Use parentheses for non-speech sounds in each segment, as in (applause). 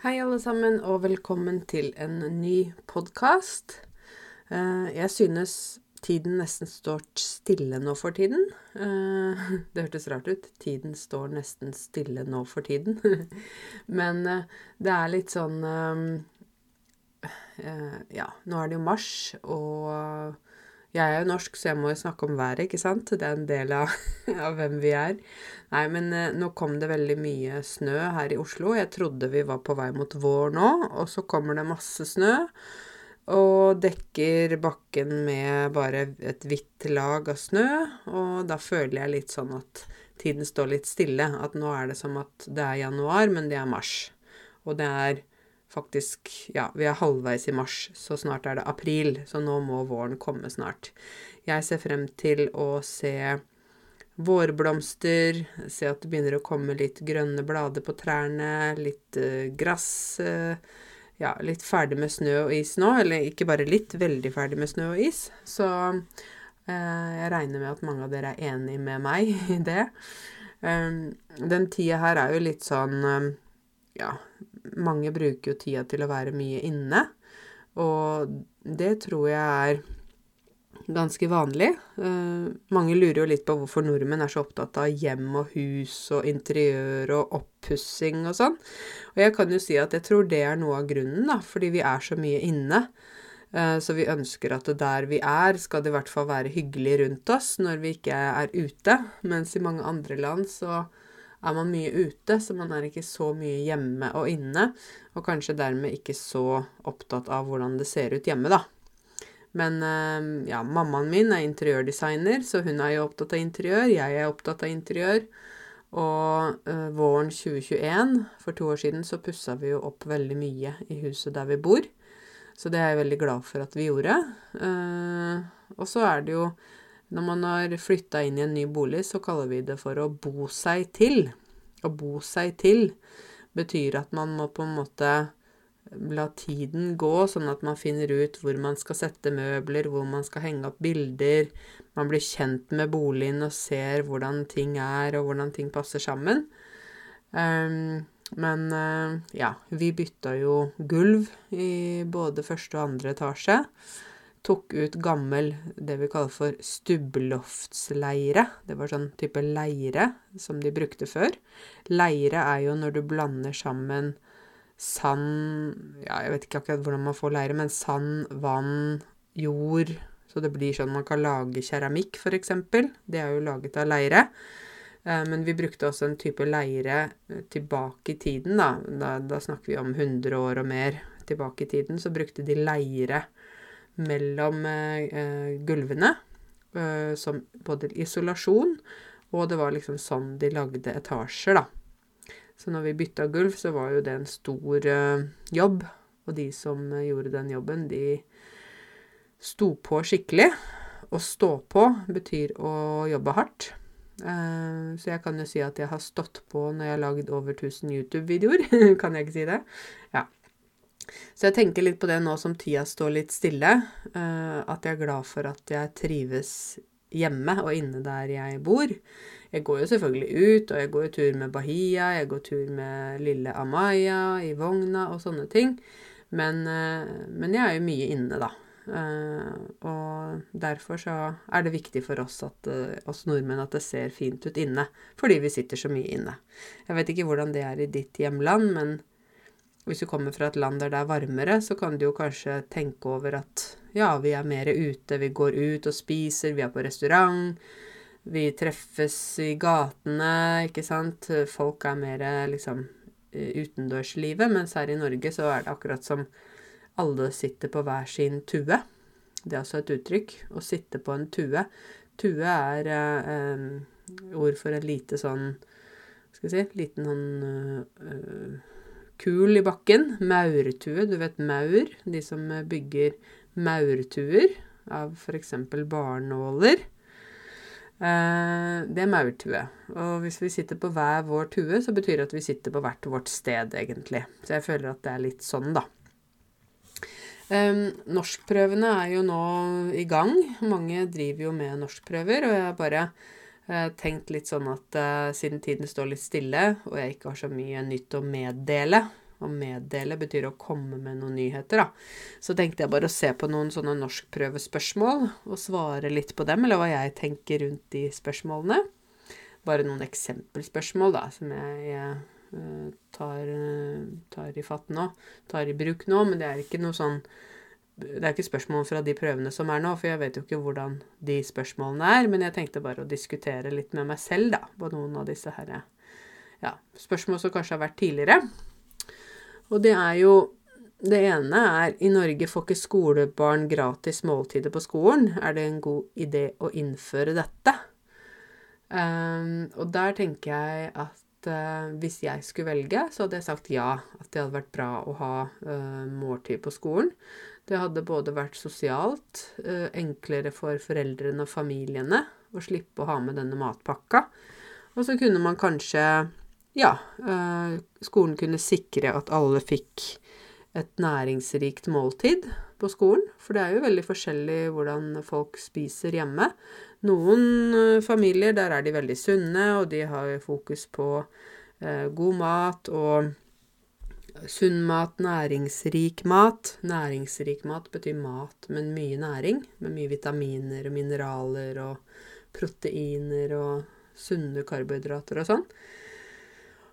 Hei, alle sammen, og velkommen til en ny podkast. Jeg synes tiden nesten står stille nå for tiden. Eh, (laughs) det hørtes rart ut. Tiden står nesten stille nå for tiden. (laughs) Men eh, det er litt sånn eh, Ja, nå er det jo mars, og jeg er jo norsk, så jeg må jo snakke om været, ikke sant? Det er en del av, (laughs) av hvem vi er. Nei, men eh, nå kom det veldig mye snø her i Oslo. Jeg trodde vi var på vei mot vår nå, og så kommer det masse snø. Og dekker bakken med bare et hvitt lag av snø. Og da føler jeg litt sånn at tiden står litt stille. At nå er det som at det er januar, men det er mars. Og det er faktisk Ja, vi er halvveis i mars, så snart er det april, så nå må våren komme snart. Jeg ser frem til å se vårblomster, se at det begynner å komme litt grønne blader på trærne, litt uh, gress. Uh, ja, litt ferdig med snø og is nå, eller ikke bare litt, veldig ferdig med snø og is. Så uh, jeg regner med at mange av dere er enig med meg (laughs) i det. Um, den tida her er jo litt sånn ja, mange bruker jo tida til å være mye inne. Og det tror jeg er ganske vanlig. Uh, mange lurer jo litt på hvorfor nordmenn er så opptatt av hjem og hus og interiør og oppussing og sånn. Og jeg kan jo si at jeg tror det er noe av grunnen, da, fordi vi er så mye inne. Uh, så vi ønsker at der vi er, skal det i hvert fall være hyggelig rundt oss når vi ikke er ute. Mens i mange andre land så er man mye ute, så man er ikke så mye hjemme og inne, og kanskje dermed ikke så opptatt av hvordan det ser ut hjemme, da. Men eh, ja, mammaen min er interiørdesigner, så hun er jo opptatt av interiør. Jeg er opptatt av interiør. Og uh, våren 2021, for to år siden, så pussa vi jo opp veldig mye i huset der vi bor. Så det er jeg veldig glad for at vi gjorde. Uh, og så er det jo når man har flytta inn i en ny bolig, så kaller vi det for å bo seg til. Å bo seg til betyr at man må på en måte la tiden gå, sånn at man finner ut hvor man skal sette møbler, hvor man skal henge opp bilder. Man blir kjent med boligen og ser hvordan ting er, og hvordan ting passer sammen. Um, men uh, ja, vi bytta jo gulv i både første og andre etasje tok ut gammel, det vi kaller for stubbeloftsleire. Det var sånn type leire som de brukte før. Leire er jo når du blander sammen sand Ja, jeg vet ikke akkurat hvordan man får leire, men sand, vann, jord Så det blir sånn man kan lage keramikk, f.eks. Det er jo laget av leire. Eh, men vi brukte også en type leire eh, tilbake i tiden, da. Da, da snakker vi om 100 år og mer tilbake i tiden. Så brukte de leire mellom eh, gulvene eh, som både isolasjon, og det var liksom sånn de lagde etasjer, da. Så når vi bytta gulv, så var jo det en stor eh, jobb, og de som eh, gjorde den jobben, de sto på skikkelig. Å stå på betyr å jobbe hardt. Så jeg kan jo si at jeg har stått på når jeg har lagd over 1000 YouTube-videoer. (laughs) kan jeg ikke si det? Ja. Så jeg tenker litt på det nå som tida står litt stille, uh, at jeg er glad for at jeg trives hjemme og inne der jeg bor. Jeg går jo selvfølgelig ut, og jeg går tur med Bahia, jeg går tur med lille Amaya i vogna og sånne ting. Men, uh, men jeg er jo mye inne, da. Uh, og derfor så er det viktig for oss, at, oss nordmenn at det ser fint ut inne. Fordi vi sitter så mye inne. Jeg vet ikke hvordan det er i ditt hjemland, men hvis du kommer fra et land der det er varmere, så kan du jo kanskje tenke over at ja, vi er mer ute, vi går ut og spiser, vi er på restaurant, vi treffes i gatene, ikke sant. Folk er mer liksom utendørslivet, mens her i Norge så er det akkurat som alle sitter på hver sin tue. Det er også et uttrykk. Å sitte på en tue. Tue er eh, ord for en lite sånn Skal vi si Liten sånn øh, kul i bakken. Maurtue. Du vet maur? De som bygger maurtuer av f.eks. barnåler. Eh, det er maurtue. Og hvis vi sitter på hver vår tue, så betyr det at vi sitter på hvert vårt sted, egentlig. Så jeg føler at det er litt sånn, da. Um, norskprøvene er jo nå i gang. Mange driver jo med norskprøver, og jeg bare tenkt litt sånn at uh, siden tiden står litt stille, og jeg ikke har så mye nytt å meddele Å meddele betyr å komme med noen nyheter, da. Så tenkte jeg bare å se på noen sånne norskprøvespørsmål og svare litt på dem, eller hva jeg tenker rundt de spørsmålene. Bare noen eksempelspørsmål, da, som jeg, jeg uh, tar, uh, tar, i fatt nå. Tar i bruk nå, men det er ikke noe sånn det er ikke spørsmål fra de prøvene som er nå, for jeg vet jo ikke hvordan de spørsmålene er. Men jeg tenkte bare å diskutere litt med meg selv, da, på noen av disse her, ja, spørsmål som kanskje har vært tidligere. Og det er jo Det ene er i Norge får ikke skolebarn gratis måltider på skolen. Er det en god idé å innføre dette? Um, og der tenker jeg at uh, hvis jeg skulle velge, så hadde jeg sagt ja. At det hadde vært bra å ha uh, måltid på skolen. Det hadde både vært sosialt, eh, enklere for foreldrene og familiene å slippe å ha med denne matpakka. Og så kunne man kanskje Ja, eh, skolen kunne sikre at alle fikk et næringsrikt måltid på skolen. For det er jo veldig forskjellig hvordan folk spiser hjemme. Noen eh, familier, der er de veldig sunne, og de har fokus på god mat og Sunn mat, næringsrik mat. Næringsrik mat betyr mat med mye næring. Med mye vitaminer og mineraler og proteiner og sunne karbohydrater og sånn.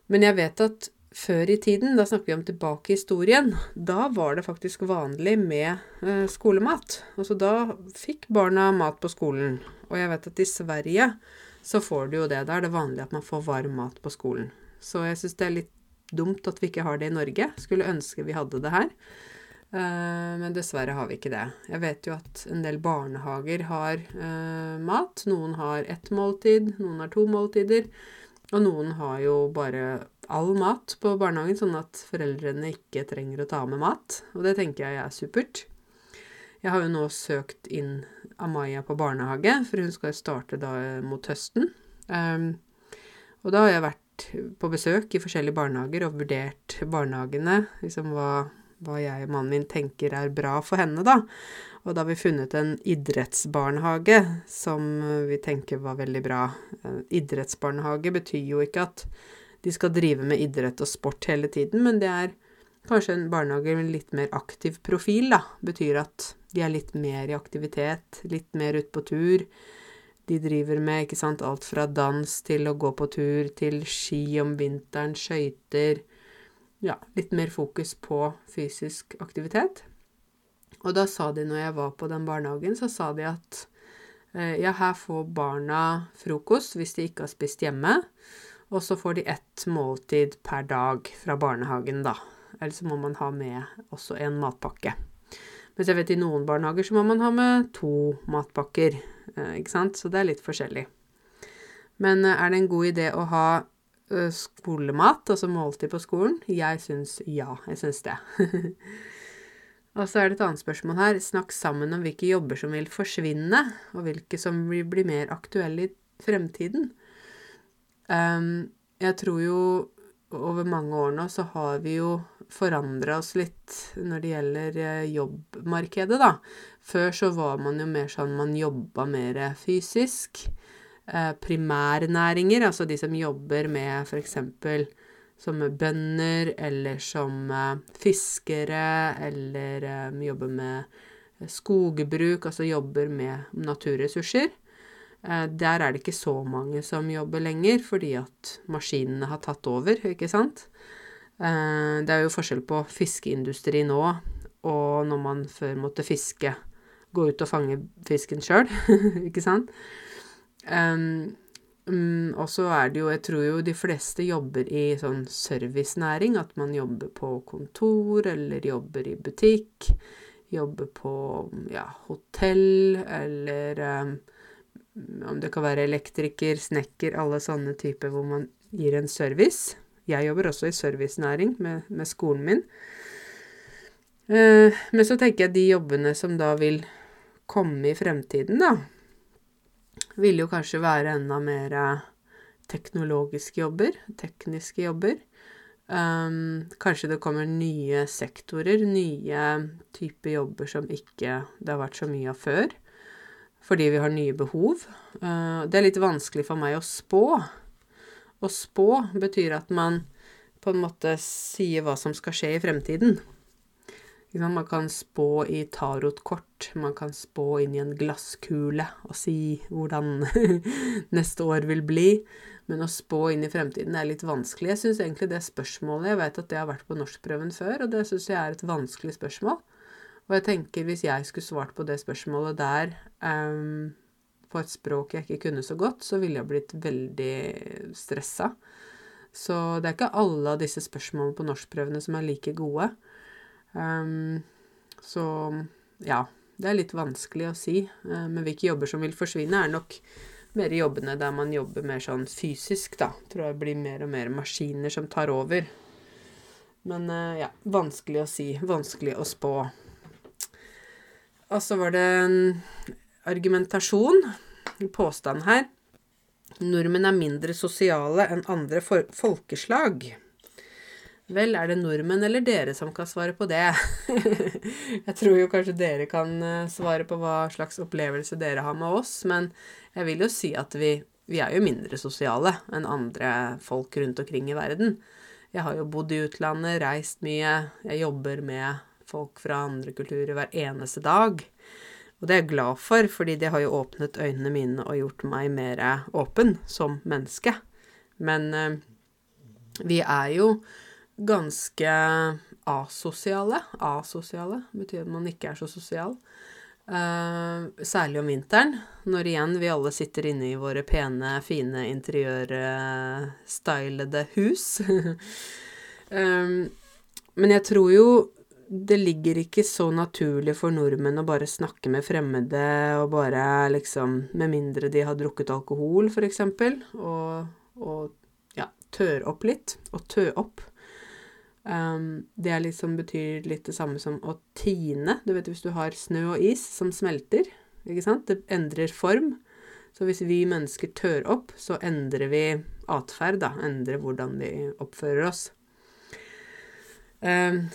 Men jeg vet at før i tiden, da snakker vi om tilbake i historien, da var det faktisk vanlig med eh, skolemat. Altså da fikk barna mat på skolen. Og jeg vet at i Sverige så får du jo det. Da er det vanlig at man får varm mat på skolen. Så jeg syns det er litt dumt at vi ikke har det i Norge. Skulle ønske vi hadde det her. Uh, men dessverre har vi ikke det. Jeg vet jo at en del barnehager har uh, mat. Noen har ett måltid, noen har to måltider. Og noen har jo bare all mat på barnehagen, sånn at foreldrene ikke trenger å ta med mat. Og det tenker jeg er supert. Jeg har jo nå søkt inn Amaya på barnehage, for hun skal starte da mot høsten. Og da har jeg vært på besøk i forskjellige barnehager og vurdert barnehagene. Liksom hva, hva jeg og mannen min tenker er bra for henne, da. Og da har vi funnet en idrettsbarnehage som vi tenker var veldig bra. Idrettsbarnehage betyr jo ikke at de skal drive med idrett og sport hele tiden, men det er kanskje en barnehage med litt mer aktiv profil, da. Betyr at de er litt mer i aktivitet, litt mer ute på tur de driver med, ikke sant, alt fra dans til å gå på tur, til ski om vinteren, skøyter Ja, litt mer fokus på fysisk aktivitet. Og da sa de, når jeg var på den barnehagen, så sa de at eh, ja, her får barna frokost hvis de ikke har spist hjemme. Og så får de ett måltid per dag fra barnehagen, da. Eller så må man ha med også en matpakke. Mens jeg vet i noen barnehager så må man ha med to matpakker. Eh, ikke sant? Så det er litt forskjellig. Men eh, er det en god idé å ha eh, skolemat, altså måltid på skolen? Jeg syns ja. Jeg syns det. (laughs) og så er det et annet spørsmål her. Snakk sammen om hvilke jobber som vil forsvinne, og hvilke som vil bli mer aktuelle i fremtiden. Um, jeg tror jo over mange år nå så har vi jo forandra oss litt når det gjelder jobbmarkedet, da. Før så var man jo mer sånn man jobba mer fysisk. Eh, primærnæringer, altså de som jobber med f.eks. som bønder, eller som eh, fiskere, eller eh, jobber med skogbruk, altså jobber med naturressurser. Eh, der er det ikke så mange som jobber lenger, fordi at maskinene har tatt over, ikke sant? Eh, det er jo forskjell på fiskeindustri nå og når man før måtte fiske gå ut og fange fisken sjøl, (laughs) ikke sant? Um, og så er det jo Jeg tror jo de fleste jobber i sånn servicenæring, at man jobber på kontor eller jobber i butikk. Jobber på ja, hotell eller um, om det kan være elektriker, snekker, alle sånne typer hvor man gir en service. Jeg jobber også i servicenæring med, med skolen min. Uh, men så tenker jeg de jobbene som da vil komme i fremtiden, da, vil jo kanskje være enda mer eh, teknologiske jobber, tekniske jobber. Um, kanskje det kommer nye sektorer, nye typer jobber som ikke det har vært så mye av før. Fordi vi har nye behov. Uh, det er litt vanskelig for meg å spå. Å spå betyr at man på en måte sier hva som skal skje i fremtiden. Man kan spå i tarotkort, man kan spå inn i en glasskule og si hvordan (laughs) neste år vil bli. Men å spå inn i fremtiden er litt vanskelig. Jeg syns egentlig det spørsmålet Jeg vet at det har vært på norskprøven før, og det syns jeg er et vanskelig spørsmål. Og jeg tenker hvis jeg skulle svart på det spørsmålet der um, på et språk jeg ikke kunne så godt, så ville jeg blitt veldig stressa. Så det er ikke alle av disse spørsmålene på norskprøvene som er like gode. Um, så ja, det er litt vanskelig å si. Uh, men hvilke jobber som vil forsvinne, er nok mer jobbene der man jobber mer sånn fysisk, da. Tror jeg blir mer og mer maskiner som tar over. Men uh, ja, vanskelig å si. Vanskelig å spå. Og så var det en argumentasjon, påstand her. Nordmenn er mindre sosiale enn andre folkeslag. Vel, er det nordmenn eller dere som kan svare på det? (laughs) jeg tror jo kanskje dere kan eh, svare på hva slags opplevelse dere har med oss, men jeg vil jo si at vi, vi er jo mindre sosiale enn andre folk rundt omkring i verden. Jeg har jo bodd i utlandet, reist mye, jeg jobber med folk fra andre kulturer hver eneste dag. Og det er jeg glad for, fordi det har jo åpnet øynene mine og gjort meg mer åpen som menneske. Men eh, vi er jo ganske asosiale. Asosiale betyr at man ikke er så sosial. Uh, særlig om vinteren, når igjen vi alle sitter inne i våre pene, fine interiørstylede hus. um, (laughs) men jeg tror jo det ligger ikke så naturlig for nordmenn å bare snakke med fremmede og bare liksom Med mindre de har drukket alkohol, eksempel, og, og ja, tør opp litt. Og tø opp. Um, det liksom betyr litt det samme som å tine. Du vet hvis du har snø og is som smelter, ikke sant? Det endrer form. Så hvis vi mennesker tør opp, så endrer vi atferd, da. Endrer hvordan vi oppfører oss. Um,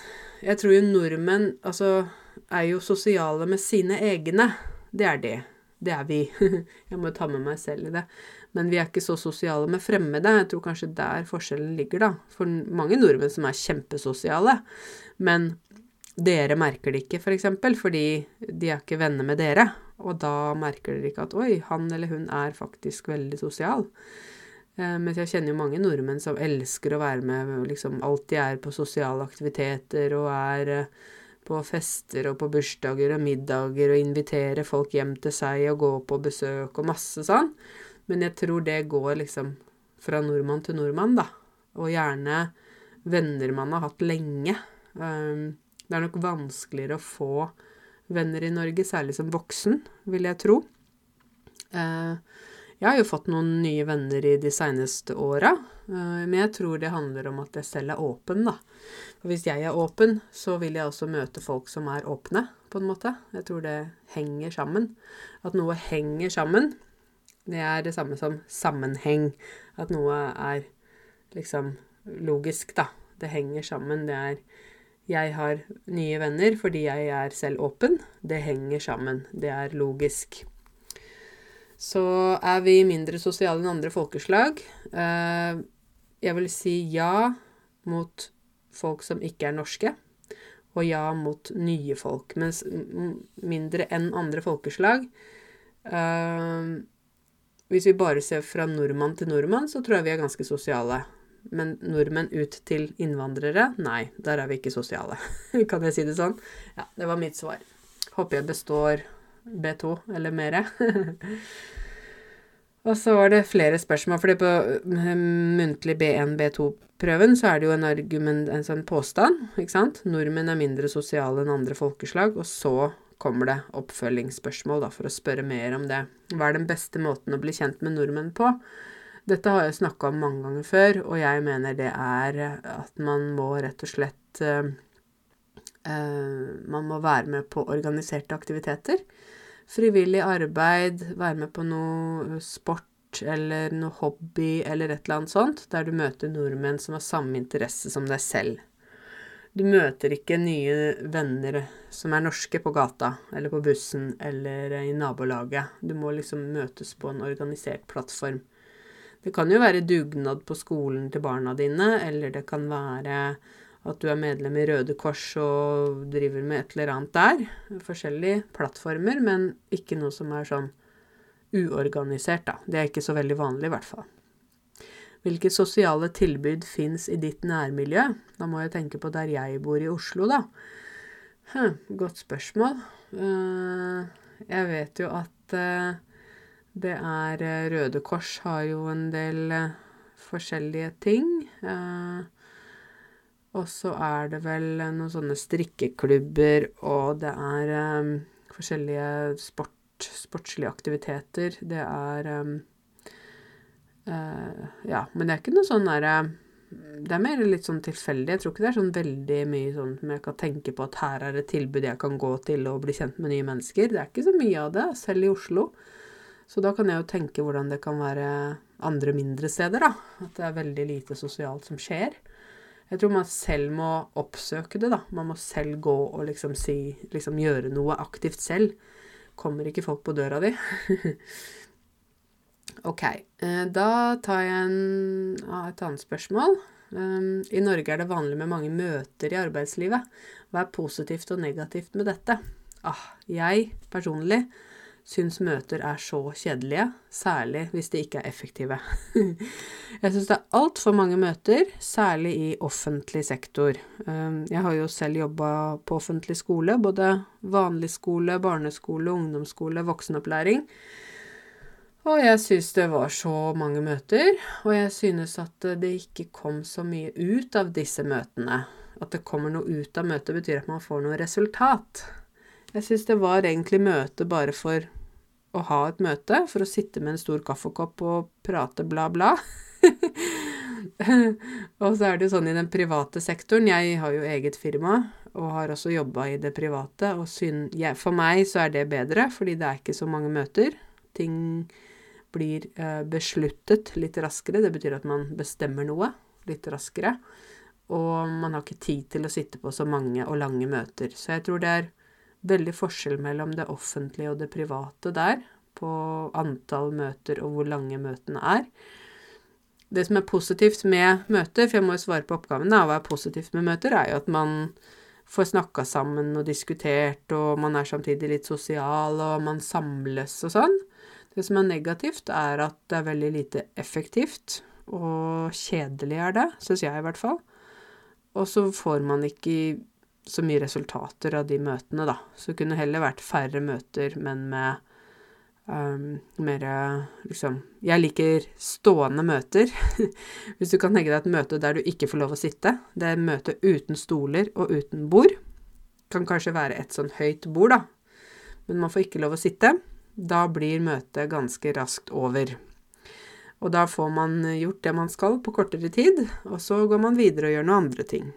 jeg tror jo nordmenn altså er jo sosiale med sine egne. Det er det. Det er vi. (laughs) jeg må jo ta med meg selv i det. Men vi er ikke så sosiale med fremmede. Jeg tror kanskje der forskjellen ligger, da. For mange nordmenn som er kjempesosiale. Men dere merker det ikke, f.eks., for eksempel, fordi de er ikke venner med dere. Og da merker dere ikke at 'oi, han eller hun er faktisk veldig sosial'. Eh, mens jeg kjenner jo mange nordmenn som elsker å være med, liksom alltid er på sosiale aktiviteter og er eh, på fester og på bursdager og middager og inviterer folk hjem til seg og går på besøk og masse sånn. Men jeg tror det går liksom fra nordmann til nordmann, da. Og gjerne venner man har hatt lenge. Um, det er nok vanskeligere å få venner i Norge, særlig som voksen, vil jeg tro. Uh, jeg har jo fått noen nye venner i de seneste åra, uh, men jeg tror det handler om at jeg selv er åpen, da. For hvis jeg er åpen, så vil jeg også møte folk som er åpne, på en måte. Jeg tror det henger sammen. At noe henger sammen, det er det samme som sammenheng. At noe er liksom logisk, da. Det henger sammen. Det er Jeg har nye venner fordi jeg er selv åpen. Det henger sammen. Det er logisk. Så er vi mindre sosiale enn andre folkeslag. Eh, jeg vil si ja mot folk som ikke er norske, og ja mot nye folk. Mens mindre enn andre folkeslag eh, hvis vi bare ser fra nordmann til nordmann, så tror jeg vi er ganske sosiale. Men nordmenn ut til innvandrere, nei, der er vi ikke sosiale. (laughs) kan jeg si det sånn? Ja, det var mitt svar. Håper jeg består B2 eller mere. (laughs) Og så var det flere spørsmål, fordi på eh, muntlig B1, B2-prøven så er det jo en, argument, en sånn påstand, ikke sant? Nordmenn er mindre sosiale enn andre folkeslag, og så kommer det oppfølgingsspørsmål da, for å spørre mer om det. Hva er den beste måten å bli kjent med nordmenn på? Dette har jeg snakka om mange ganger før, og jeg mener det er at man må rett og slett uh, Man må være med på organiserte aktiviteter. Frivillig arbeid, være med på noe sport eller noe hobby eller et eller annet sånt, der du møter nordmenn som har samme interesse som deg selv. Du møter ikke nye venner som er norske på gata eller på bussen eller i nabolaget. Du må liksom møtes på en organisert plattform. Det kan jo være dugnad på skolen til barna dine, eller det kan være at du er medlem i Røde Kors og driver med et eller annet der. Forskjellige plattformer, men ikke noe som er sånn uorganisert, da. Det er ikke så veldig vanlig, i hvert fall. Hvilke sosiale tilbud fins i ditt nærmiljø? Da må jeg tenke på der jeg bor i Oslo, da. Hm, godt spørsmål. Uh, jeg vet jo at uh, det er uh, Røde Kors har jo en del forskjellige ting. Og så er det vel noen sånne strikkeklubber, og det er um, forskjellige sport sportslige aktiviteter. Det er um, uh, Ja, men det er ikke noe sånn derre det er mer litt sånn tilfeldig. Jeg tror ikke det er sånn veldig mye sånn som jeg kan tenke på at her er et tilbud jeg kan gå til og bli kjent med nye mennesker. Det er ikke så mye av det, selv i Oslo. Så da kan jeg jo tenke hvordan det kan være andre mindre steder, da. At det er veldig lite sosialt som skjer. Jeg tror man selv må oppsøke det, da. Man må selv gå og liksom si Liksom gjøre noe aktivt selv kommer ikke folk på døra di. (laughs) ok, eh, da tar jeg en, et annet spørsmål. Um, I Norge er det vanlig med mange møter i arbeidslivet. Hva er positivt og negativt med dette? Ah, jeg personlig syns møter er så kjedelige, særlig hvis de ikke er effektive. (laughs) jeg syns det er altfor mange møter, særlig i offentlig sektor. Ehm, jeg har jo selv jobba på offentlig skole, både vanlig skole, barneskole, ungdomsskole, voksenopplæring. Og jeg syns det var så mange møter, og jeg synes at det ikke kom så mye ut av disse møtene. At det kommer noe ut av møtet, betyr at man får noe resultat. Jeg syns det var egentlig møte bare for å ha et møte, for å sitte med en stor kaffekopp og prate bla, bla. (laughs) og så er det jo sånn i den private sektoren Jeg har jo eget firma og har også jobba i det private, og for meg så er det bedre, fordi det er ikke så mange møter. Ting blir eh, besluttet litt raskere. Det betyr at man bestemmer noe litt raskere. Og man har ikke tid til å sitte på så mange og lange møter. Så jeg tror det er veldig forskjell mellom det offentlige og det private der, på antall møter og hvor lange møtene er. Det som er positivt med møter, for jeg må jo svare på oppgaven, hva er positivt med møter, er jo at man får snakka sammen og diskutert, og man er samtidig litt sosial, og man samles og sånn. Det som er negativt, er at det er veldig lite effektivt, og kjedelig er det, syns jeg i hvert fall. Og så får man ikke så mye resultater av de møtene, da. Så det kunne heller vært færre møter, men med um, mer liksom Jeg liker stående møter. (laughs) Hvis du kan tenke deg et møte der du ikke får lov å sitte. Det er et møte uten stoler og uten bord. Kan kanskje være et sånn høyt bord, da. Men man får ikke lov å sitte. Da blir møtet ganske raskt over. Og da får man gjort det man skal på kortere tid, og så går man videre og gjør noen andre ting.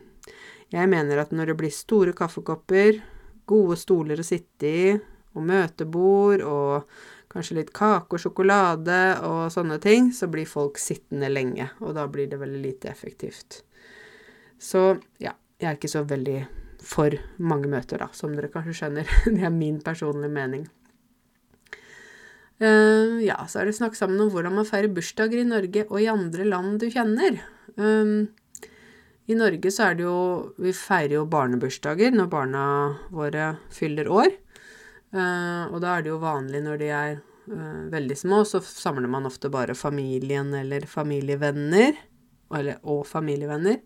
Jeg mener at når det blir store kaffekopper, gode stoler å sitte i, og møtebord og kanskje litt kake og sjokolade og sånne ting, så blir folk sittende lenge, og da blir det veldig lite effektivt. Så ja, jeg er ikke så veldig for mange møter, da, som dere kanskje skjønner. (laughs) det er min personlige mening. Uh, ja, så er det snakk sammen om hvordan man feirer bursdager i Norge og i andre land du kjenner. Um, i Norge så er det jo Vi feirer jo barnebursdager når barna våre fyller år. Uh, og da er det jo vanlig når de er uh, veldig små, så samler man ofte bare familien eller familievenner. Eller, og familievenner.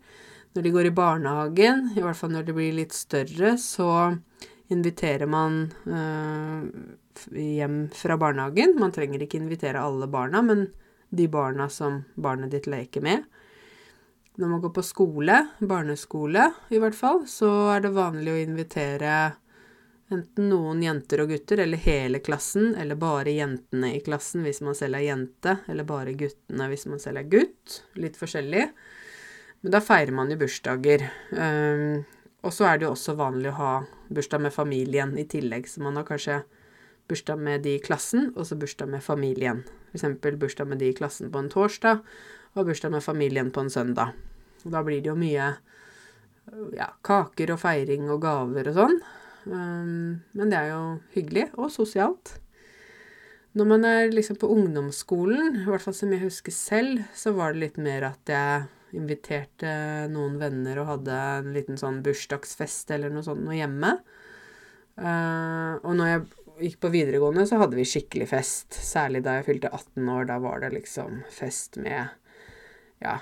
Når de går i barnehagen, i hvert fall når de blir litt større, så inviterer man uh, hjem fra barnehagen. Man trenger ikke invitere alle barna, men de barna som barnet ditt leker med. Når man går på skole, barneskole i hvert fall, så er det vanlig å invitere enten noen jenter og gutter, eller hele klassen, eller bare jentene i klassen hvis man selv er jente, eller bare guttene hvis man selv er gutt. Litt forskjellig. Men da feirer man jo bursdager. Um, og så er det jo også vanlig å ha bursdag med familien i tillegg, så man har kanskje bursdag med de i klassen, og så bursdag med familien. F.eks. bursdag med de i klassen på en torsdag, og bursdag med familien på en søndag. Da blir det jo mye ja, kaker og feiring og gaver og sånn. Um, men det er jo hyggelig og sosialt. Når man er liksom på ungdomsskolen, i hvert fall som jeg husker selv, så var det litt mer at jeg inviterte noen venner og hadde en liten sånn bursdagsfest eller noe sånt noe hjemme. Uh, og når jeg gikk på videregående, så hadde vi skikkelig fest. Særlig da jeg fylte 18 år. Da var det liksom fest med ja,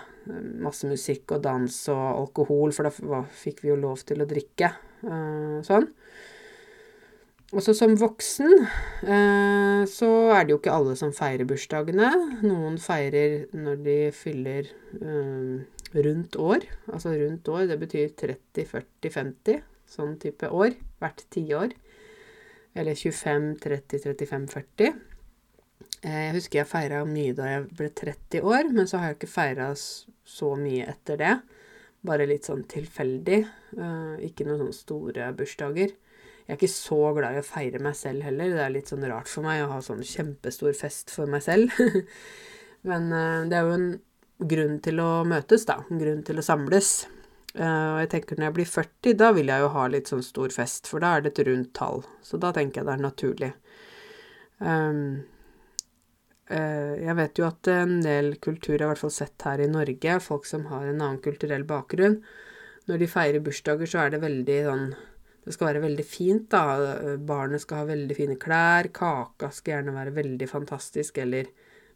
masse musikk og dans og alkohol, for da fikk vi jo lov til å drikke. sånn. sånn. Også som voksen uh, så er det jo ikke alle som feirer bursdagene. Noen feirer når de fyller uh, rundt år. Altså rundt år, det betyr 30, 40, 50. Sånn type år. Hvert tiår. Eller 25, 30, 35, 40. Jeg husker jeg feira mye da jeg ble 30 år, men så har jeg ikke feira så mye etter det. Bare litt sånn tilfeldig. Uh, ikke noen sånne store bursdager. Jeg er ikke så glad i å feire meg selv heller. Det er litt sånn rart for meg å ha sånn kjempestor fest for meg selv. (laughs) men uh, det er jo en grunn til å møtes, da. En grunn til å samles. Og jeg tenker når jeg blir 40, da vil jeg jo ha litt sånn stor fest, for da er det et rundt tall. Så da tenker jeg det er naturlig. Um, jeg vet jo at en del kulturer, i hvert fall sett her i Norge, folk som har en annen kulturell bakgrunn, når de feirer bursdager, så er det veldig sånn Det skal være veldig fint, da. Barnet skal ha veldig fine klær, kaka skal gjerne være veldig fantastisk, eller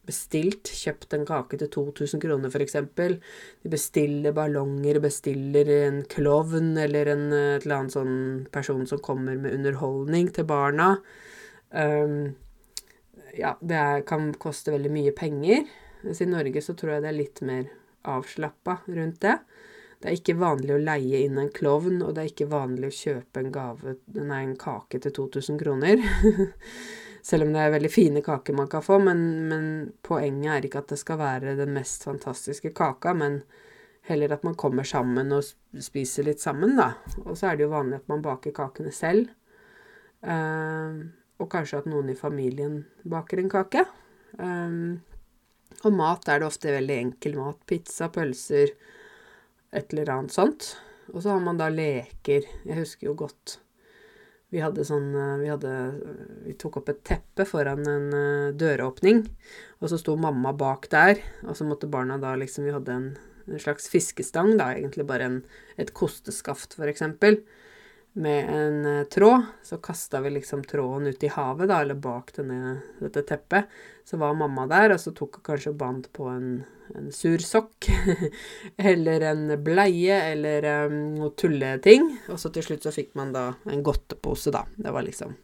bestilt, kjøpt en kake til 2000 kroner f.eks. De bestiller ballonger, bestiller en klovn eller en et eller annet sånn person som kommer med underholdning til barna. Um, ja, det kan koste veldig mye penger. Mens i Norge så tror jeg det er litt mer avslappa rundt det. Det er ikke vanlig å leie inn en klovn, og det er ikke vanlig å kjøpe en gave, nei, en kake til 2000 kroner. (laughs) Selv om det er veldig fine kaker man kan få, men, men, poenget er ikke at det skal være den mest fantastiske kaka, men heller at man kommer sammen og spiser litt sammen, da. Og så er det jo vanlig at man baker kakene selv. Uh, og kanskje at noen i familien baker en kake. Um, og mat er det ofte veldig enkel mat. Pizza, pølser, et eller annet sånt. Og så har man da leker. Jeg husker jo godt vi hadde sånn eh, Vi hadde Vi tok opp et teppe foran en eh, døråpning, og så sto mamma bak der, og så måtte barna da liksom Vi hadde en, en slags fiskestang, da, egentlig bare en, et kosteskaft, for eksempel med en uh, tråd. Så kasta vi liksom tråden ut i havet, da, eller bak denne, dette teppet. Så var mamma der, og så tok hun kanskje bandt på en, en sur sokk. (laughs) eller en bleie, eller um, noe tulleting. Og så til slutt så fikk man da en godtepose, da. Det var liksom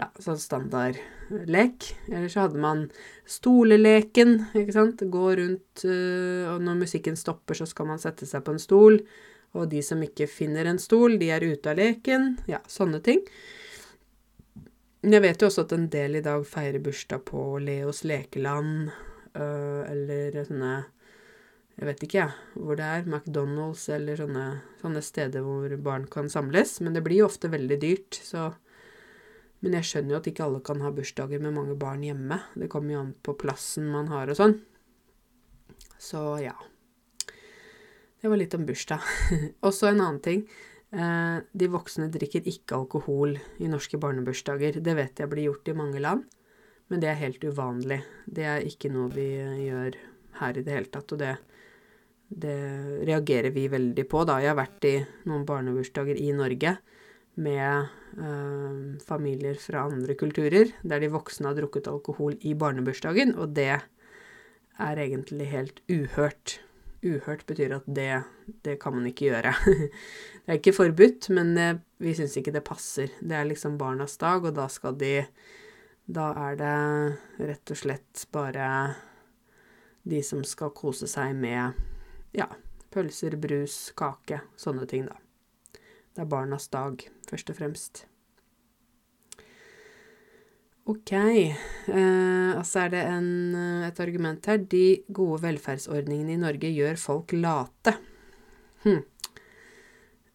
ja, sånn standardlek. Eller så hadde man stoleleken, ikke sant. Gå rundt, uh, og når musikken stopper, så skal man sette seg på en stol. Og de som ikke finner en stol, de er ute av leken. Ja, sånne ting. Jeg vet jo også at en del i dag feirer bursdag på Leos lekeland, øh, eller sånne Jeg vet ikke, jeg, hvor det er. McDonald's eller sånne, sånne, steder hvor barn kan samles. Men det blir jo ofte veldig dyrt, så Men jeg skjønner jo at ikke alle kan ha bursdager med mange barn hjemme. Det kommer jo an på plassen man har og sånn. Så ja. Det var litt om bursdag. (laughs) Og så en annen ting. Eh, de voksne drikker ikke alkohol i norske barnebursdager. Det vet jeg blir gjort i mange land, men det er helt uvanlig. Det er ikke noe vi gjør her i det hele tatt, og det, det reagerer vi veldig på, da. Jeg har vært i noen barnebursdager i Norge med eh, familier fra andre kulturer, der de voksne har drukket alkohol i barnebursdagen, og det er egentlig helt uhørt. Uhørt betyr at det, det kan man ikke gjøre. (laughs) det er ikke forbudt, men vi syns ikke det passer. Det er liksom barnas dag, og da skal de Da er det rett og slett bare de som skal kose seg med ja, pølser, brus, kake, sånne ting, da. Det er barnas dag, først og fremst. Ok, eh, altså er det en, eh, et argument her. De gode velferdsordningene i Norge gjør folk late. Hm.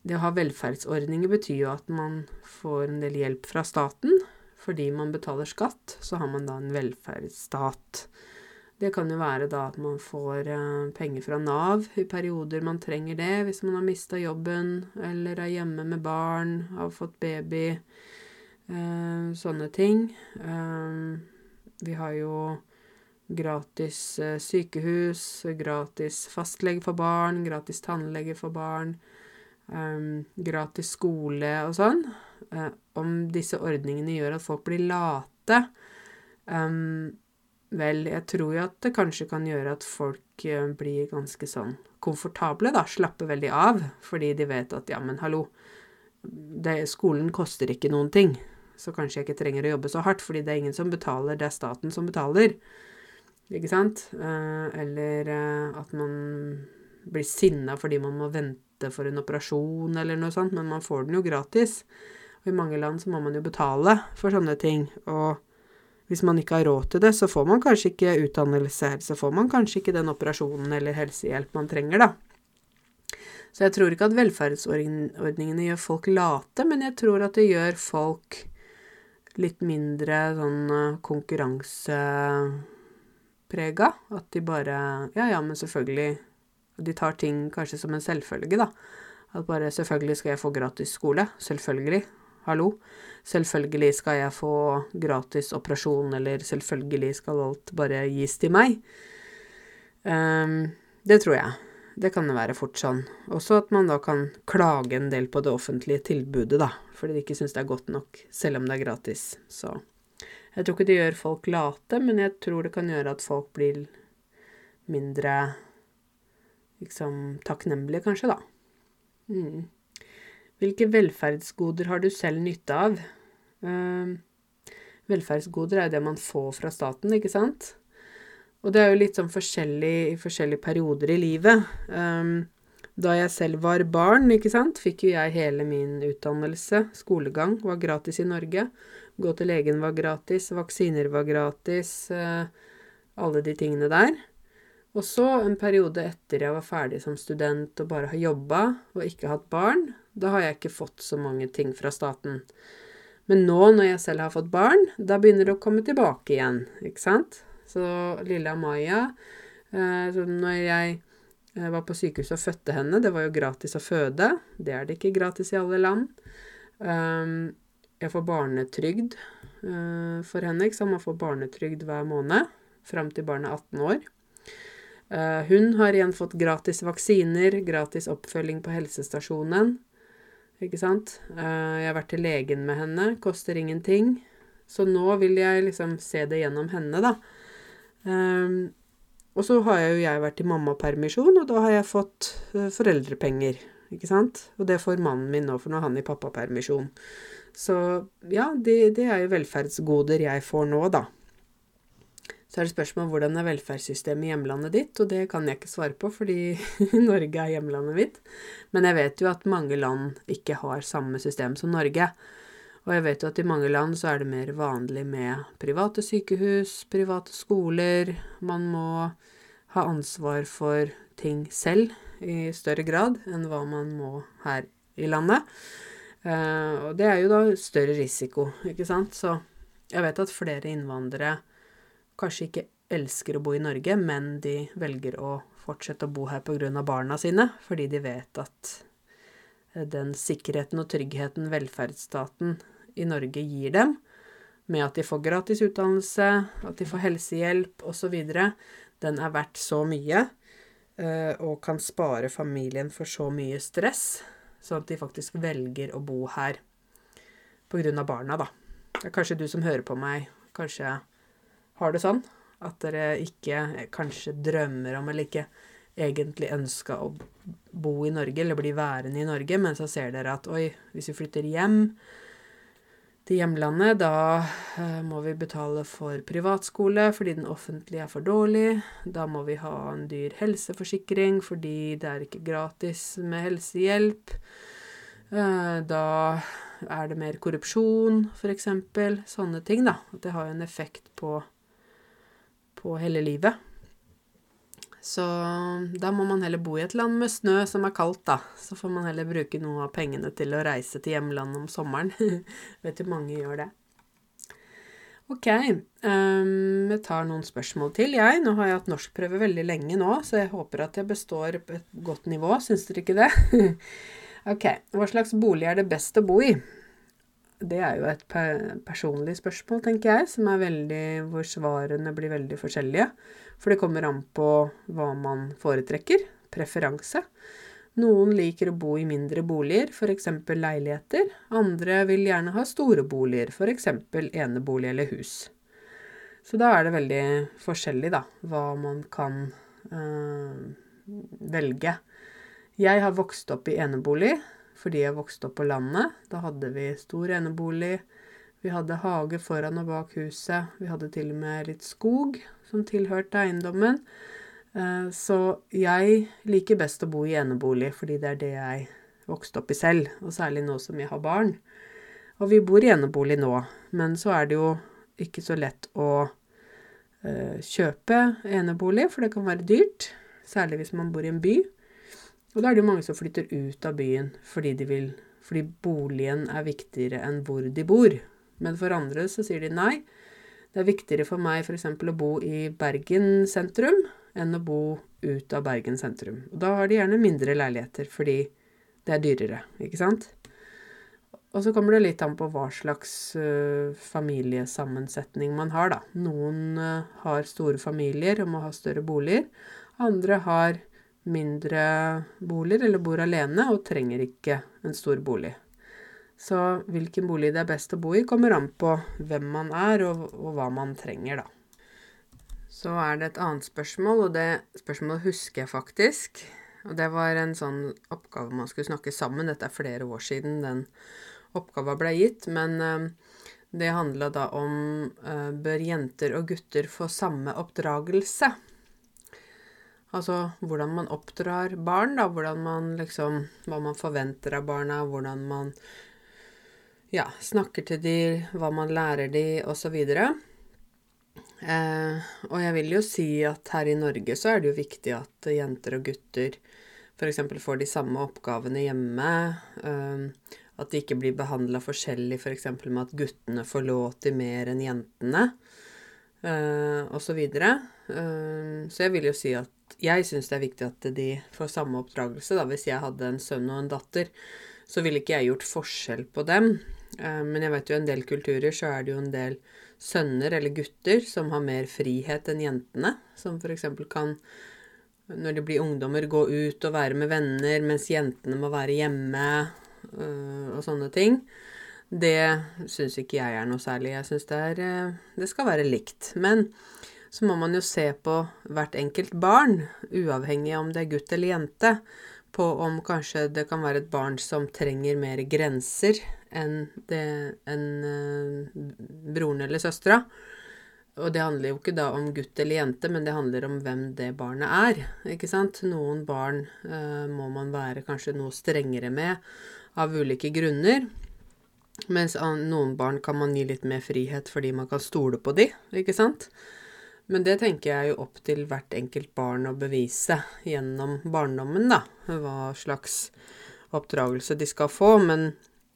Det å ha velferdsordninger betyr jo at man får en del hjelp fra staten. Fordi man betaler skatt, så har man da en velferdsstat. Det kan jo være da at man får eh, penger fra Nav i perioder man trenger det, hvis man har mista jobben eller er hjemme med barn, har fått baby. Uh, sånne ting. Uh, vi har jo gratis eh, sykehus, gratis fastlege for barn, gratis tannlege for barn, um, gratis skole og sånn. Om disse ordningene gjør at folk blir late Vel, jeg tror jo at det kanskje kan gjøre at folk blir ganske sånn komfortable, da. Slapper veldig av. Fordi de vet at ja, men hallo, det, skolen koster ikke noen ting. Så kanskje jeg ikke trenger å jobbe så hardt, fordi det er ingen som betaler, det er staten som betaler. Ikke sant? Uh, eller at man blir sinna fordi man må vente for en operasjon eller noe sånt, men man får den jo gratis. Og i mange land så må man jo betale for sånne ting. Og hvis man ikke har råd til det, så får man kanskje ikke utdannelse, så får man kanskje ikke den operasjonen eller helsehjelp man trenger, da. Så jeg tror ikke at velferdsordningene gjør folk late, men jeg tror at det gjør folk litt mindre sånn eh, konkurranseprega. At de bare Ja, ja, men selvfølgelig de tar ting kanskje som en selvfølge, da. At bare selvfølgelig skal jeg få gratis skole. Selvfølgelig. Hallo. Selvfølgelig skal jeg få gratis operasjon, eller selvfølgelig skal alt bare gis til meg. Um, det tror jeg. Det kan være fort sånn. Også at man da kan klage en del på det offentlige tilbudet, da, fordi de ikke syns det er godt nok, selv om det er gratis. Så jeg tror ikke det gjør folk late, men jeg tror det kan gjøre at folk blir mindre liksom takknemlige, kanskje, da. Mm. Hvilke velferdsgoder har du selv nytte av? Uh, velferdsgoder er det man får fra staten, ikke sant? Og det er jo litt sånn forskjellig i forskjellige perioder i livet. Um, da jeg selv var barn, ikke sant, fikk jo jeg hele min utdannelse. Skolegang var gratis i Norge. Gå til legen var gratis. Vaksiner var gratis. Uh, alle de tingene der. Og så, en periode etter jeg var ferdig som student og bare har jobba og ikke hatt barn, da har jeg ikke fått så mange ting fra staten. Men nå når jeg selv har fått barn, da begynner det å komme tilbake igjen, ikke sant? Så lille Amaya eh, så Når jeg eh, var på sykehuset og fødte henne, det var jo gratis å føde. Det er det ikke gratis i alle land. Um, jeg får barnetrygd uh, for ikke sant. Man får barnetrygd hver måned fram til barnet er 18 år. Hun har igjen fått gratis vaksiner, gratis oppfølging på helsestasjonen. Ikke sant? Jeg har vært til legen med henne, koster ingenting. Så nå vil jeg liksom se det gjennom henne, da. Um, og så har jeg jo jeg vært i mammapermisjon, og da har jeg fått uh, foreldrepenger. Ikke sant? Og det får mannen min nå, for nå er han i pappapermisjon. Så ja, det, det er jo velferdsgoder jeg får nå, da. Så er det spørsmål hvordan er velferdssystemet i hjemlandet ditt, og det kan jeg ikke svare på fordi (laughs) Norge er hjemlandet mitt. Men jeg vet jo at mange land ikke har samme system som Norge. Og jeg vet jo at i mange land så er det mer vanlig med private sykehus, private skoler. Man må ha ansvar for ting selv i større grad enn hva man må her i landet. Uh, og det er jo da større risiko, ikke sant. Så jeg vet at flere innvandrere kanskje ikke elsker å bo i Norge, men de velger å fortsette å bo her pga. barna sine, fordi de vet at eh, den sikkerheten og tryggheten velferdsstaten i Norge gir dem, med at de får gratis utdannelse, at de får helsehjelp osv., den er verdt så mye eh, og kan spare familien for så mye stress, sånn at de faktisk velger å bo her pga. barna, da. Det er kanskje du som hører på meg, kanskje har det sånn. At dere ikke kanskje drømmer om, eller ikke egentlig ønska å bo i Norge, eller bli værende i Norge, men så ser dere at oi, hvis vi flytter hjem til hjemlandet, da uh, må vi betale for privatskole fordi den offentlige er for dårlig. Da må vi ha en dyr helseforsikring fordi det er ikke gratis med helsehjelp. Uh, da er det mer korrupsjon, f.eks. Sånne ting, da. Det har en effekt på på hele livet. Så da må man heller bo i et land med snø som er kaldt, da. Så får man heller bruke noe av pengene til å reise til hjemlandet om sommeren. (laughs) Vet du, mange gjør det. Ok, um, jeg tar noen spørsmål til, jeg. Nå har jeg hatt norskprøve veldig lenge nå, så jeg håper at jeg består på et godt nivå. Syns dere ikke det? (laughs) ok, hva slags bolig er det best å bo i? det er jo et personlig spørsmål, tenker jeg, som er veldig Hvor svarene blir veldig forskjellige. For det kommer an på hva man foretrekker. Preferanse. Noen liker å bo i mindre boliger, f.eks. leiligheter. Andre vil gjerne ha store boliger, f.eks. enebolig eller hus. Så da er det veldig forskjellig, da, hva man kan øh, velge. Jeg har vokst opp i enebolig fordi jeg vokste opp på landet. Da hadde vi stor enebolig. Vi hadde hage foran og bak huset. Vi hadde til og med litt skog som tilhørte eiendommen. Eh, så jeg liker best å bo i enebolig, fordi det er det jeg vokste opp i selv. Og særlig nå som jeg har barn. Og vi bor i enebolig nå, men så er det jo ikke så lett å uh, kjøpe enebolig, for det kan være dyrt. Særlig hvis man bor i en by. Og da er det jo mange som flytter ut av byen fordi vil fordi boligen er viktigere enn hvor de bor. Men for andre så sier de nei. Det er viktigere for meg f.eks. å bo i Bergen sentrum enn å bo ut av Bergen sentrum. Og da har de gjerne mindre leiligheter fordi det er dyrere, ikke sant? Og så kommer det litt an på hva slags uh, familiesammensetning man har, da. Noen uh, har store familier og må ha større boliger. Andre har mindre boliger eller bor alene og trenger ikke en stor bolig. Så hvilken bolig det er best å bo i, kommer an på hvem man er og, og hva man trenger, da. Så er det et annet spørsmål, og det spørsmålet husker jeg faktisk. Og det var en sånn oppgave man skulle snakke sammen. Dette er flere år siden den oppgaven ble gitt. Men uh, det handla da om uh, bør jenter og gutter få samme oppdragelse? Altså hvordan man oppdrar barn, da. Hvordan man liksom Hva man forventer av barna, hvordan man ja, snakker til de, hva man lærer de, osv. Eh, og jeg vil jo si at her i Norge så er det jo viktig at jenter og gutter f.eks. får de samme oppgavene hjemme. Eh, at de ikke blir behandla forskjellig f.eks. For med at guttene får lov til mer enn jentene, eh, osv. Så, eh, så jeg vil jo si at jeg syns det er viktig at de får samme oppdragelse. Da. Hvis jeg hadde en sønn og en datter, så ville ikke jeg gjort forskjell på dem. Eh, men jeg vet jo en del kulturer så er det jo en del sønner eller gutter som har mer frihet enn jentene. Som f.eks. kan, når de blir ungdommer, gå ut og være med venner, mens jentene må være hjemme øh, og sånne ting. Det syns ikke jeg er noe særlig. Jeg syns det, øh, det skal være likt. Men så må man jo se på hvert enkelt barn, uavhengig om det er gutt eller jente, på om kanskje det kan være et barn som trenger mer grenser enn, enn uh, broren eller søstera. Og det handler jo ikke da om gutt eller jente, men det handler om hvem det barnet er. ikke sant? Noen barn uh, må man være kanskje noe strengere med av ulike grunner. Mens noen barn kan man gi litt mer frihet fordi man kan stole på de, ikke sant? Men det tenker jeg jo opp til hvert enkelt barn å bevise gjennom barndommen, da. Hva slags oppdragelse de skal få. Men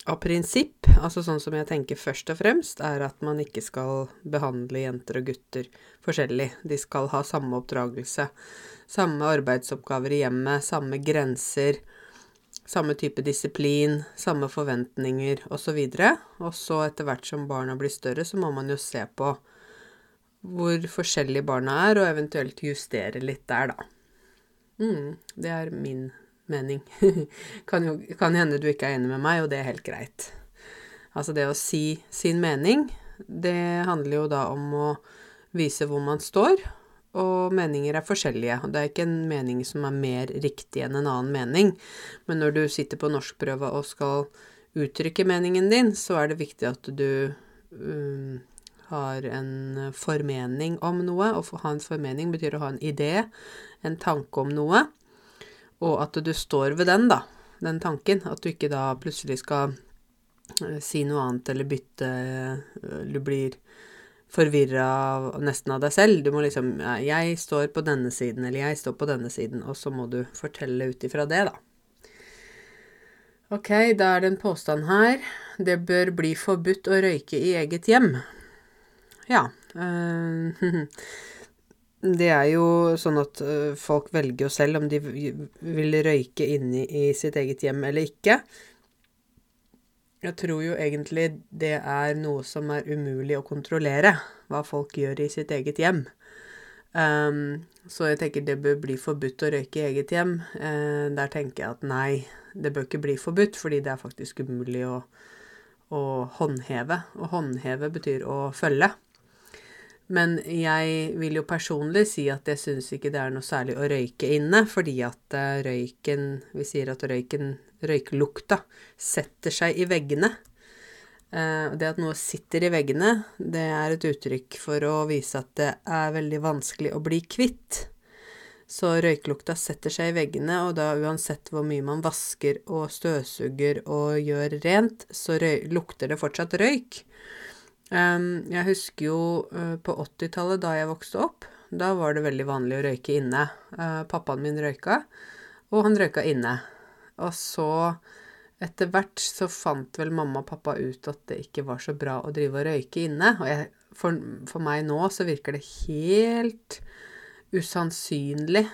av prinsipp, altså sånn som jeg tenker først og fremst, er at man ikke skal behandle jenter og gutter forskjellig. De skal ha samme oppdragelse. Samme arbeidsoppgaver i hjemmet, samme grenser. Samme type disiplin, samme forventninger osv. Og så etter hvert som barna blir større, så må man jo se på hvor forskjellige barna er, og eventuelt justere litt der, da. Mm, det er min mening. (laughs) kan jo kan hende du ikke er enig med meg, og det er helt greit. Altså det å si sin mening, det handler jo da om å vise hvor man står, og meninger er forskjellige. Det er ikke en mening som er mer riktig enn en annen mening, men når du sitter på norskprøve og skal uttrykke meningen din, så er det viktig at du um, har en eh, formening om noe. Å ha en formening betyr å ha en idé, en tanke om noe. Og at du står ved den, da. Den tanken. At du ikke da plutselig skal eh, si noe annet eller bytte eh, Du blir forvirra nesten av deg selv. Du må liksom 'Jeg står på denne siden', eller 'jeg står på denne siden', og så må du fortelle ut ifra det, da. Ok, da er det en påstand her. Det bør bli forbudt å røyke i eget hjem. Ja. Eh, (laughs) det er jo sånn at eh, folk velger jo selv om de vil røyke inne i sitt eget hjem eller ikke. jeg tror jo egentlig det er noe som er umulig å kontrollere, hva folk gjør i sitt eget hjem. Um, så jeg tenker det bør bli forbudt å røyke i eget hjem. Uh, der tenker jeg at nei, det bør ikke bli forbudt, fordi det er faktisk umulig å, å håndheve. Å håndheve betyr å følge. Men jeg vil jo personlig si at jeg syns ikke det er noe særlig å røyke inne, fordi at uh, røyken Vi sier at røyken, røyklukta, setter seg i veggene. Uh, det at noe sitter i veggene, det er et uttrykk for å vise at det er veldig vanskelig å bli kvitt. Så røyklukta setter seg i veggene, og da uansett hvor mye man vasker og støvsuger og gjør rent, så lukter det fortsatt røyk. Jeg husker jo uh, på 80-tallet, da jeg vokste opp, da var det veldig vanlig å røyke inne. Uh, pappaen min røyka, og han røyka inne. Og så, etter hvert, så fant vel mamma og pappa ut at det ikke var så bra å drive og røyke inne. Og jeg, for, for meg nå så virker det helt usannsynlig.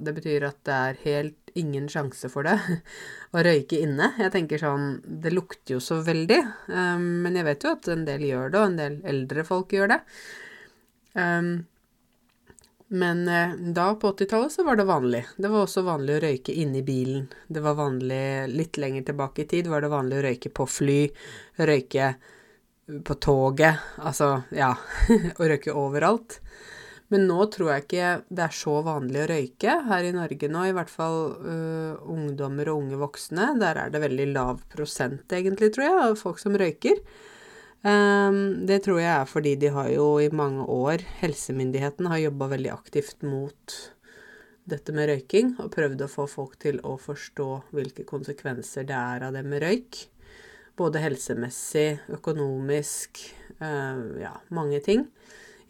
Det betyr at det er helt ingen sjanse for det (laughs) å røyke inne. Jeg tenker sånn Det lukter jo så veldig, um, men jeg vet jo at en del gjør det, og en del eldre folk gjør det. Um, men uh, da, på 80-tallet, så var det vanlig. Det var også vanlig å røyke inne i bilen. Det var vanlig Litt lenger tilbake i tid var det vanlig å røyke på fly, røyke på toget, altså, ja (laughs) Å røyke overalt. Men nå tror jeg ikke det er så vanlig å røyke her i Norge nå, i hvert fall uh, ungdommer og unge voksne. Der er det veldig lav prosent, egentlig, tror jeg, av folk som røyker. Um, det tror jeg er fordi de har jo i mange år, helsemyndighetene har jobba veldig aktivt mot dette med røyking, og prøvd å få folk til å forstå hvilke konsekvenser det er av det med røyk. Både helsemessig, økonomisk, uh, ja, mange ting.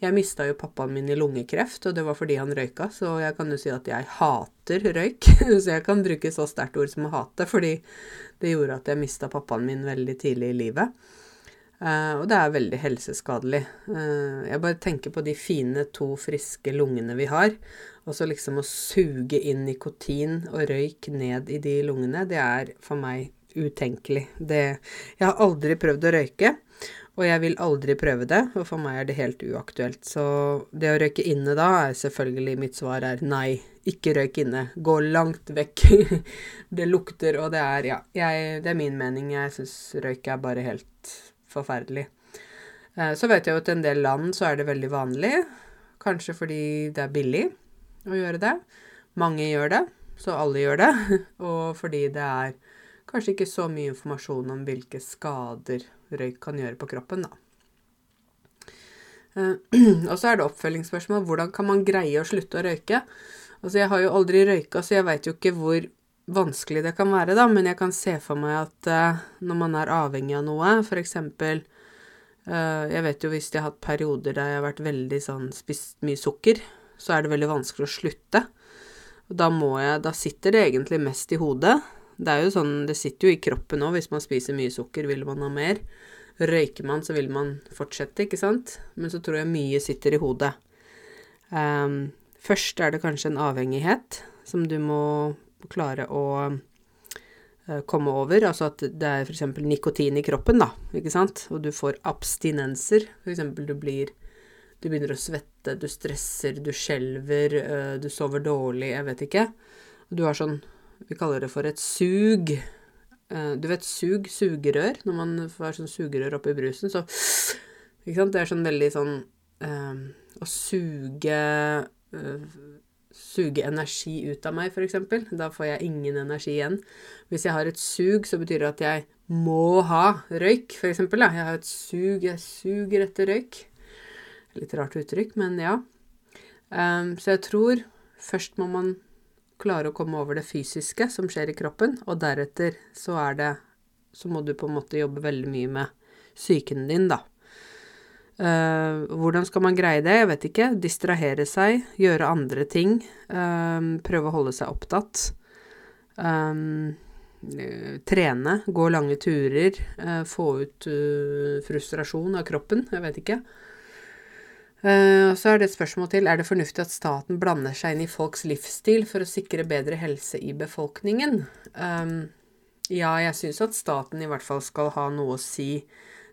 Jeg mista jo pappaen min i lungekreft, og det var fordi han røyka, så jeg kan jo si at jeg hater røyk. (laughs) så jeg kan bruke så sterkt ord som å hate, fordi det gjorde at jeg mista pappaen min veldig tidlig i livet. Uh, og det er veldig helseskadelig. Uh, jeg bare tenker på de fine, to friske lungene vi har. Og så liksom å suge inn nikotin og røyk ned i de lungene, det er for meg utenkelig. Det Jeg har aldri prøvd å røyke. Og jeg vil aldri prøve det, og for meg er det helt uaktuelt. Så det å røyke inne da er selvfølgelig Mitt svar er nei. Ikke røyk inne. Gå langt vekk. (laughs) det lukter, og det er Ja, jeg, det er min mening. Jeg syns røyk er bare helt forferdelig. Eh, så vet jeg jo at i en del land så er det veldig vanlig. Kanskje fordi det er billig å gjøre det. Mange gjør det, så alle gjør det. (laughs) Og fordi det er kanskje ikke så mye informasjon om hvilke skader røyk kan gjøre på kroppen, da. Uh, (clears throat) og så er det oppfølgingsspørsmål. Hvordan kan man greie å slutte å røyke? Altså, jeg har jo aldri røyka, så jeg veit jo ikke hvor vanskelig det kan være, da, men jeg kan se for meg at uh, når man er avhengig av noe, f.eks. Eh, jeg vet jo hvis jeg har hatt perioder der jeg har vært veldig sånn spist mye sukker, så er det veldig vanskelig å slutte. Og da må jeg Da sitter det egentlig mest i hodet. Det er jo sånn, det sitter jo i kroppen òg. Hvis man spiser mye sukker, vil man ha mer. Røyker man, så vil man fortsette, ikke sant? Men så tror jeg mye sitter i hodet. Um, først er det kanskje en avhengighet som du må klare å uh, komme over. Altså at det er f.eks. nikotin i kroppen, da, ikke sant? Og du får abstinenser. F.eks. du blir Du begynner å svette, du stresser, du skjelver, uh, du sover dårlig, jeg vet ikke. Du har sånn vi kaller det for et sug. Eh, du vet sug, sugerør, når man får sånn sugerør oppi brusen, så Ikke sant? Det er sånn veldig sånn um, Å suge uh, Suge energi ut av meg, f.eks. Da får jeg ingen energi igjen. Hvis jeg har et sug, så betyr det at jeg må ha røyk, f.eks. Jeg har et sug, jeg suger etter røyk. Litt rart uttrykk, men ja. Um, så jeg tror først må man klare å komme over det fysiske som skjer i kroppen, og deretter så er det Så må du på en måte jobbe veldig mye med psyken din, da. Uh, hvordan skal man greie det? Jeg vet ikke. Distrahere seg, gjøre andre ting. Uh, prøve å holde seg opptatt. Um, trene, gå lange turer. Få ut frustrasjon av kroppen. Jeg vet ikke. Uh, så er det et spørsmål til. Er det fornuftig at staten blander seg inn i folks livsstil for å sikre bedre helse i befolkningen? Um, Ja, jeg syns at staten i hvert fall skal ha noe å si,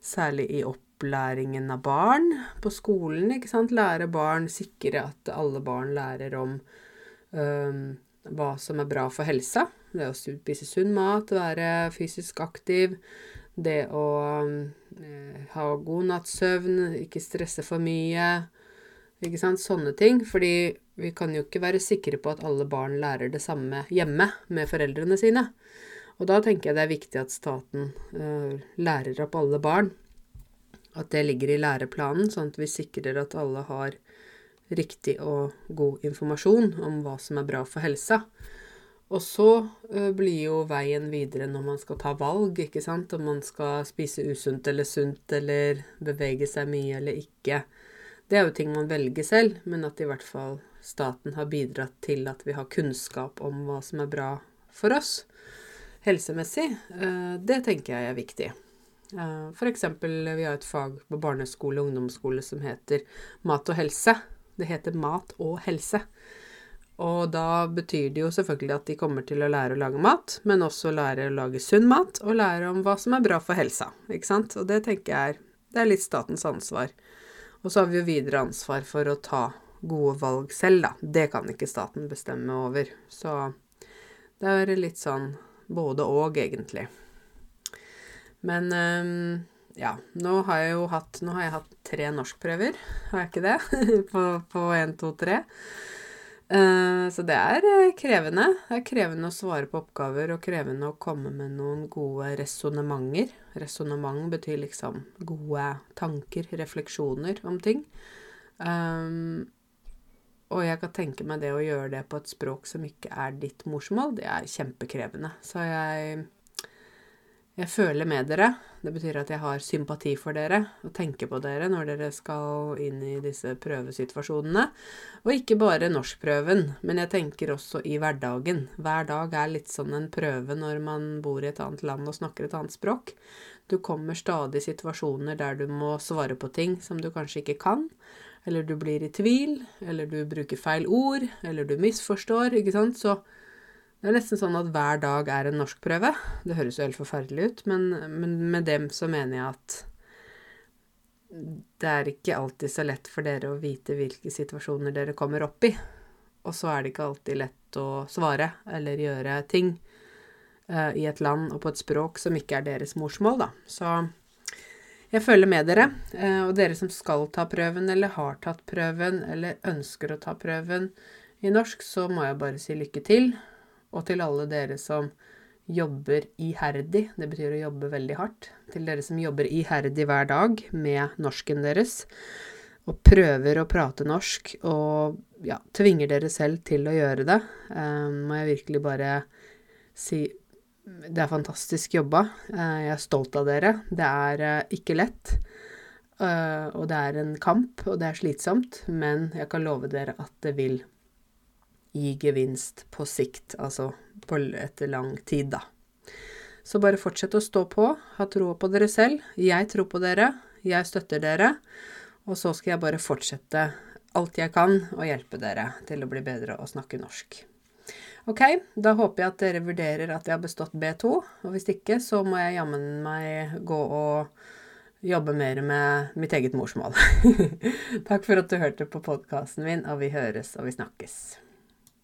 særlig i opplæringen av barn på skolen. ikke sant? Lære barn, sikre at alle barn lærer om um, hva som er bra for helsa. Det å spise sunn mat, være fysisk aktiv, det å eh, ha god natts søvn, ikke stresse for mye. Ikke sant? Sånne ting. Fordi vi kan jo ikke være sikre på at alle barn lærer det samme hjemme med foreldrene sine. Og da tenker jeg det er viktig at staten eh, lærer opp alle barn. At det ligger i læreplanen, sånn at vi sikrer at alle har riktig og god informasjon om hva som er bra for helsa. Og så uh, blir jo veien videre når man skal ta valg, ikke sant. Om man skal spise usunt eller sunt, eller bevege seg mye eller ikke. Det er jo ting man velger selv, men at i hvert fall staten har bidratt til at vi har kunnskap om hva som er bra for oss helsemessig, eh, det tenker jeg er viktig. Eh, F.eks. vi har et fag på barneskole og ungdomsskole som heter mat og helse. Det heter mat og helse. Og da betyr det jo selvfølgelig at de kommer til å lære å lage mat, men også lære å lage sunn mat, og lære om hva som er bra for helsa. Ikke sant? Og det tenker jeg er, det er litt statens ansvar. Og så har vi jo videre ansvar for å ta gode valg selv, da. Det kan ikke staten bestemme over. Så det er litt sånn både og, egentlig. Men um, ja, nå har jeg jo hatt, nå har jeg hatt tre norskprøver, har jeg ikke det? (laughs) på, på 1, 2, 3. Uh, så det er eh, krevende. Det er krevende å svare på oppgaver og krevende å komme med noen gode resonnementer. Resonnement betyr liksom gode tanker, refleksjoner om ting. Um, og jeg kan tenke meg det å gjøre det på et språk som ikke er ditt morsmål, det er kjempekrevende. Så jeg, jeg føler med dere. Det betyr at jeg har sympati for dere og tenker på dere når dere skal inn i disse prøvesituasjonene. Og ikke bare norskprøven, men jeg tenker også i hverdagen. Hver dag er litt sånn en prøve når man bor i et annet land og snakker et annet språk. Du kommer stadig i situasjoner der du må svare på ting som du kanskje ikke kan eller du blir i tvil, eller du bruker feil ord, eller du misforstår, ikke sant, så det er nesten sånn at hver dag er en norskprøve. Det høres jo helt forferdelig ut, men, men med dem så mener jeg at det er ikke alltid så lett for dere å vite hvilke situasjoner dere kommer opp i. Og så er det ikke alltid lett å svare eller gjøre ting uh, i et land og på et språk som ikke er deres morsmål, da. Så jeg følger med dere, eh, og dere som skal ta prøven, eller har tatt prøven, eller ønsker å ta prøven i norsk, så må jeg bare si lykke til. Og til alle dere som jobber iherdig, det betyr å jobbe veldig hardt, til dere som jobber iherdig hver dag med norsken deres, og prøver å prate norsk, og ja, tvinger dere selv til å gjøre det, um, må jeg virkelig bare si det er fantastisk jobba. Eh, jeg er stolt av dere. Det er eh, ikke lett. Og det er en kamp, og det er slitsomt, men jeg kan love dere at det vil gi gevinst på sikt, altså på etter lang tid, da. Så bare fortsett å stå på, ha tro på dere selv. Jeg tror på dere, jeg støtter dere, og så skal jeg bare fortsette alt jeg kan og hjelpe dere til å bli bedre å snakke norsk. Ok, da håper jeg at dere vurderer at jeg har bestått B2, og hvis ikke, så må jeg jammen meg gå og jobbe mer med mitt eget morsmål. (laughs) Takk for at du hørte på podkasten min, og vi høres og vi snakkes.